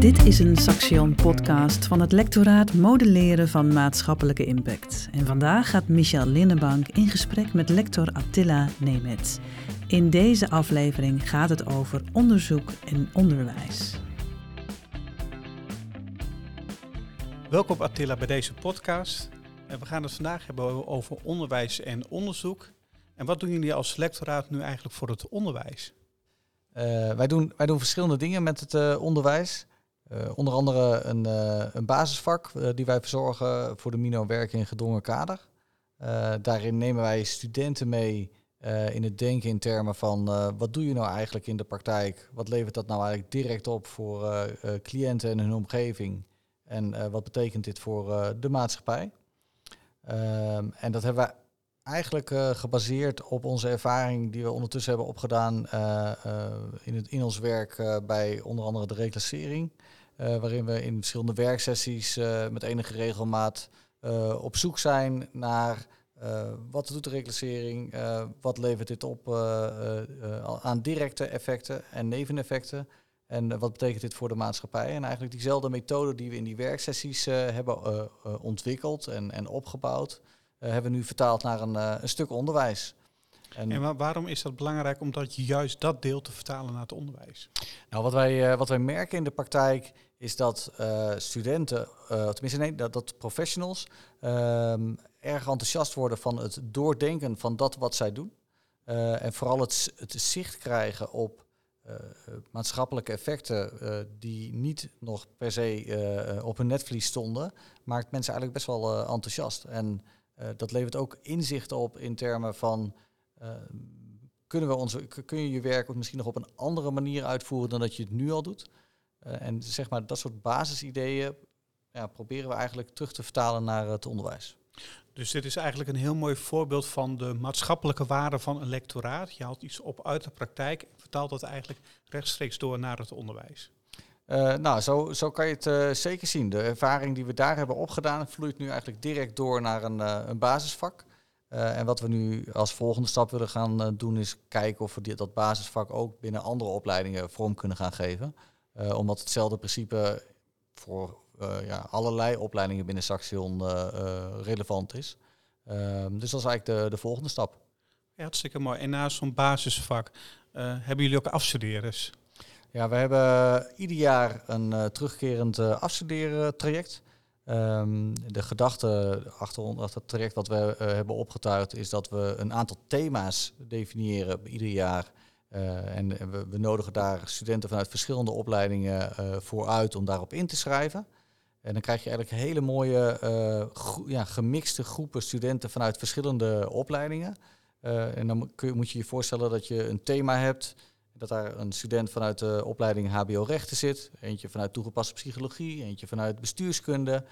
Dit is een Saxion podcast van het lectoraat Modelleren van Maatschappelijke Impact. En vandaag gaat Michel Linnenbank in gesprek met lector Attila Nemets. In deze aflevering gaat het over onderzoek en onderwijs. Welkom Attila bij deze podcast. We gaan het vandaag hebben over onderwijs en onderzoek. En wat doen jullie als lectoraat nu eigenlijk voor het onderwijs? Uh, wij, doen, wij doen verschillende dingen met het uh, onderwijs. Uh, onder andere een, een basisvak die wij verzorgen voor de Mino werken in gedwongen kader. daarin nemen wij studenten mee in het denken in termen van wat doe je nou eigenlijk in de praktijk? Wat levert dat nou eigenlijk direct op voor cliënten en hun omgeving? En wat betekent dit voor de maatschappij? Ehm, en dat hebben we eigenlijk gebaseerd op onze ervaring die we ondertussen hebben opgedaan in, het, in ons werk bij onder andere de reclassering. Waarin we in verschillende werksessies met enige regelmaat op zoek zijn naar wat doet de reclassering, wat levert dit op aan directe effecten en neveneffecten. En wat betekent dit voor de maatschappij? En eigenlijk diezelfde methode die we in die werksessies hebben ontwikkeld en, en opgebouwd, hebben we nu vertaald naar een, een stuk onderwijs. En, en waarom is dat belangrijk om dat juist dat deel te vertalen naar het onderwijs? Nou, wat wij, wat wij merken in de praktijk is dat studenten, tenminste nee, dat, dat professionals, ehm, erg enthousiast worden van het doordenken van dat wat zij doen. en vooral het, het zicht krijgen op maatschappelijke effecten die niet nog per se op hun netvlies stonden, maakt mensen eigenlijk best wel enthousiast. En dat levert ook inzicht op in termen van uh, kunnen we onze, kun je je werk misschien nog op een andere manier uitvoeren dan dat je het nu al doet. Uh, en zeg maar dat soort basisideeën ja, proberen we eigenlijk terug te vertalen naar het onderwijs. Dus dit is eigenlijk een heel mooi voorbeeld van de maatschappelijke waarde van een lectoraat. Je haalt iets op uit de praktijk en vertaalt dat eigenlijk rechtstreeks door naar het onderwijs. Uh, nou, zo, zo kan je het uh, zeker zien. De ervaring die we daar hebben opgedaan vloeit nu eigenlijk direct door naar een, uh, een basisvak. en wat we nu als volgende stap willen gaan doen is kijken of we die, dat basisvak ook binnen andere opleidingen vorm kunnen gaan geven. Omdat hetzelfde principe voor ja, allerlei opleidingen binnen Saxion relevant is. Ehm, dus dat is eigenlijk de, de volgende stap. Ja, hartstikke mooi. En naast zo'n basisvak hebben jullie ook afstudeerders? Ja, we hebben ieder jaar een terugkerend uh, afstudeertraject. Um, de gedachte achter, achter het traject wat we uh, hebben opgetuigd is dat we een aantal thema's definiëren ieder jaar. En we, we, nodigen daar studenten vanuit verschillende opleidingen voor uit om daarop in te schrijven. En dan krijg je eigenlijk hele mooie ja, gemixte groepen studenten vanuit verschillende opleidingen. en dan moet je je voorstellen dat je een thema hebt dat daar een student vanuit de opleiding HBO Rechten zit, eentje vanuit toegepaste psychologie, eentje vanuit bestuurskunde,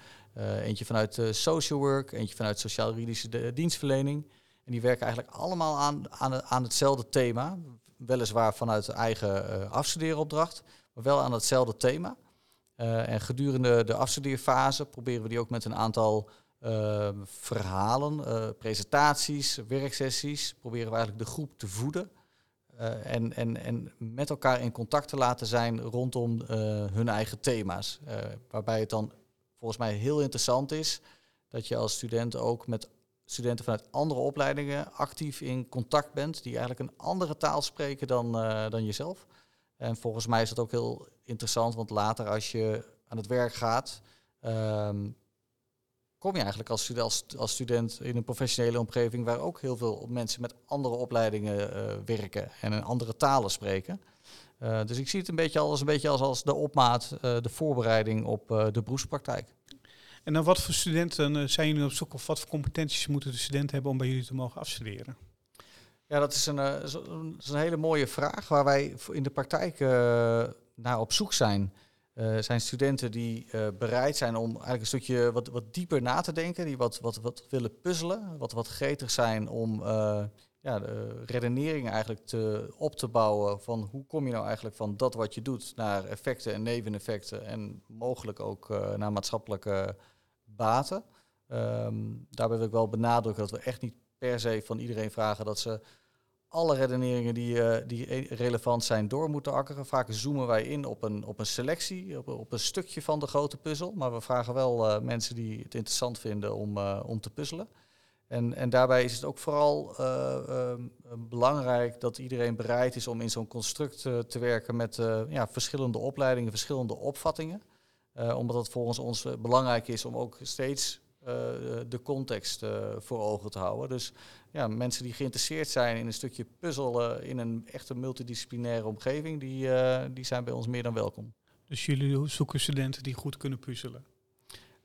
eentje vanuit social work, eentje vanuit sociaal-juridische dienstverlening. En die werken eigenlijk allemaal aan, aan, aan hetzelfde thema, weliswaar vanuit eigen uh, afstudeeropdracht, maar wel aan hetzelfde thema. en gedurende de afstudeerfase proberen we die ook met een aantal verhalen, presentaties, werksessies, proberen we eigenlijk de groep te voeden. En, en, en met elkaar in contact te laten zijn rondom hun eigen thema's. Waarbij het dan volgens mij heel interessant is dat je als student ook met studenten vanuit andere opleidingen actief in contact bent, die eigenlijk een andere taal spreken dan, dan jezelf. En volgens mij is dat ook heel interessant, want later als je aan het werk gaat, um, kom je eigenlijk als, als, als, student in een professionele omgeving waar ook heel veel mensen met andere opleidingen uh, werken en in andere talen spreken. Uh, dus ik zie het een beetje als, een beetje als, als de opmaat, de voorbereiding op de beroepspraktijk. En dan wat voor studenten zijn jullie op zoek of wat voor competenties moeten de studenten hebben om bij jullie te mogen afstuderen? Ja, dat is een, is een hele mooie vraag waar wij in de praktijk naar op zoek zijn. Zijn studenten die bereid zijn om eigenlijk een stukje wat, wat dieper na te denken, die wat, wat, wat willen puzzelen, wat, wat gretig zijn om ja, de redenering eigenlijk te, op te bouwen van hoe kom je nou eigenlijk van dat wat je doet naar effecten en neveneffecten en mogelijk ook naar maatschappelijke baten. Um, daarbij wil ik wel benadrukken dat we echt niet per se van iedereen vragen dat ze alle redeneringen die, eh, die e- relevant zijn door moeten akkeren. Vaak zoomen wij in op een, op een selectie, op, op een stukje van de grote puzzel. Maar we vragen wel eh, mensen die het interessant vinden om, eh, om te puzzelen. En, en daarbij is het ook vooral ehm, belangrijk dat iedereen bereid is om in zo'n construct te werken met ja, verschillende opleidingen, verschillende opvattingen. omdat het volgens ons belangrijk is om ook steeds de context voor ogen te houden. Dus ja, mensen die geïnteresseerd zijn in een stukje puzzelen in een echte multidisciplinaire omgeving, die, eh, die zijn bij ons meer dan welkom. Dus jullie zoeken studenten die goed kunnen puzzelen?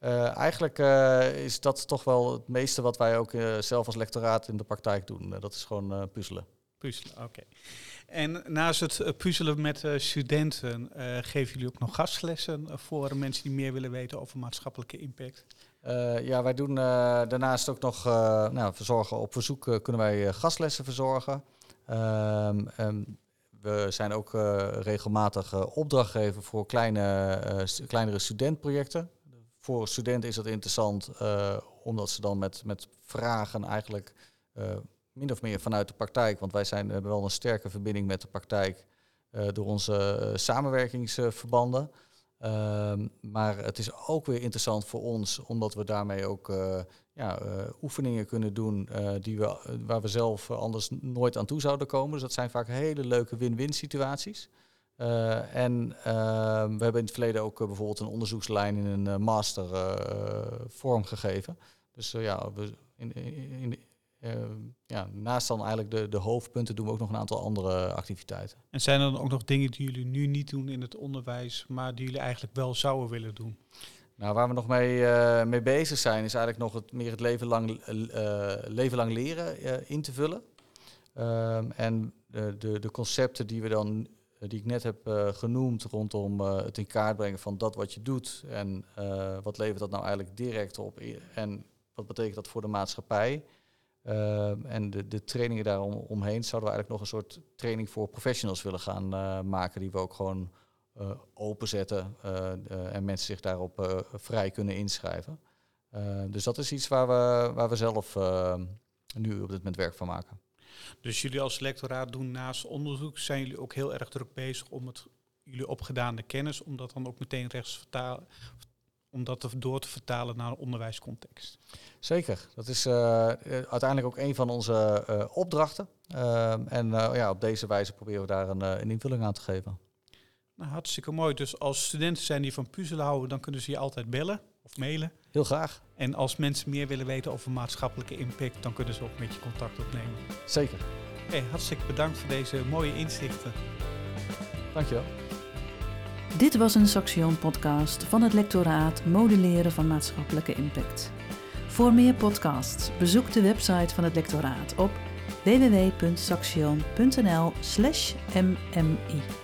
Uh, eigenlijk uh, is dat toch wel het meeste wat wij ook zelf als lectoraat in de praktijk doen. dat is gewoon puzzelen. Puzzelen, oké. En naast het puzzelen met studenten, geven jullie ook nog gastlessen voor mensen die meer willen weten over maatschappelijke impact? Ja, wij doen daarnaast ook nog nou, verzorgen. Op verzoek kunnen wij gastlessen verzorgen. Um, um, we zijn ook regelmatig opdrachtgever voor kleine, kleinere studentprojecten. Voor studenten is dat interessant, omdat ze dan met, met vragen eigenlijk min of meer vanuit de praktijk, want wij zijn, hebben wel een sterke verbinding met de praktijk door onze samenwerkingsverbanden. Ehm, maar het is ook weer interessant voor ons, omdat we daarmee ook ja, oefeningen kunnen doen die we, waar we zelf anders nooit aan toe zouden komen. Dus dat zijn vaak hele leuke win-win situaties. En ehm, we hebben in het verleden ook bijvoorbeeld een onderzoekslijn in een master vormgegeven. Dus ja, we in, in, ja, naast dan eigenlijk de, de hoofdpunten doen we ook nog een aantal andere activiteiten. En zijn er dan ook nog dingen die jullie nu niet doen in het onderwijs, maar die jullie eigenlijk wel zouden willen doen? Nou, waar we nog mee, mee bezig zijn, is eigenlijk nog het, meer het leven lang, leven lang leren in te vullen. Ehm, en de, de, de, concepten die we dan die ik net heb genoemd rondom het in kaart brengen van dat wat je doet en wat levert dat nou eigenlijk direct op en wat betekent dat voor de maatschappij. Uh, en de, de trainingen daaromheen zouden we eigenlijk nog een soort training voor professionals willen gaan maken, die we ook gewoon openzetten en mensen zich daarop vrij kunnen inschrijven. dus dat is iets waar we, waar we zelf nu op dit moment werk van maken. Dus jullie als lectoraat doen naast onderzoek, zijn jullie ook heel erg druk bezig om het, jullie opgedaande kennis, om dat dan ook meteen rechts vertalen, om dat door te vertalen naar een onderwijscontext. Zeker, dat is uh, uiteindelijk ook een van onze uh, opdrachten. Uh, en ja, op deze wijze proberen we daar een, een, invulling aan te geven. Nou, hartstikke mooi. Dus als studenten zijn die van puzzelen houden, dan kunnen ze je altijd bellen of mailen. Heel graag. En als mensen meer willen weten over maatschappelijke impact, dan kunnen ze ook met je contact opnemen. Zeker. Hey, hartstikke bedankt voor deze mooie inzichten. Dankjewel. Dit was een Saxion-podcast van het lectoraat Modelleren van Maatschappelijke Impact. Voor meer podcasts bezoek de website van het lectoraat op www.saxion.nl/mmi.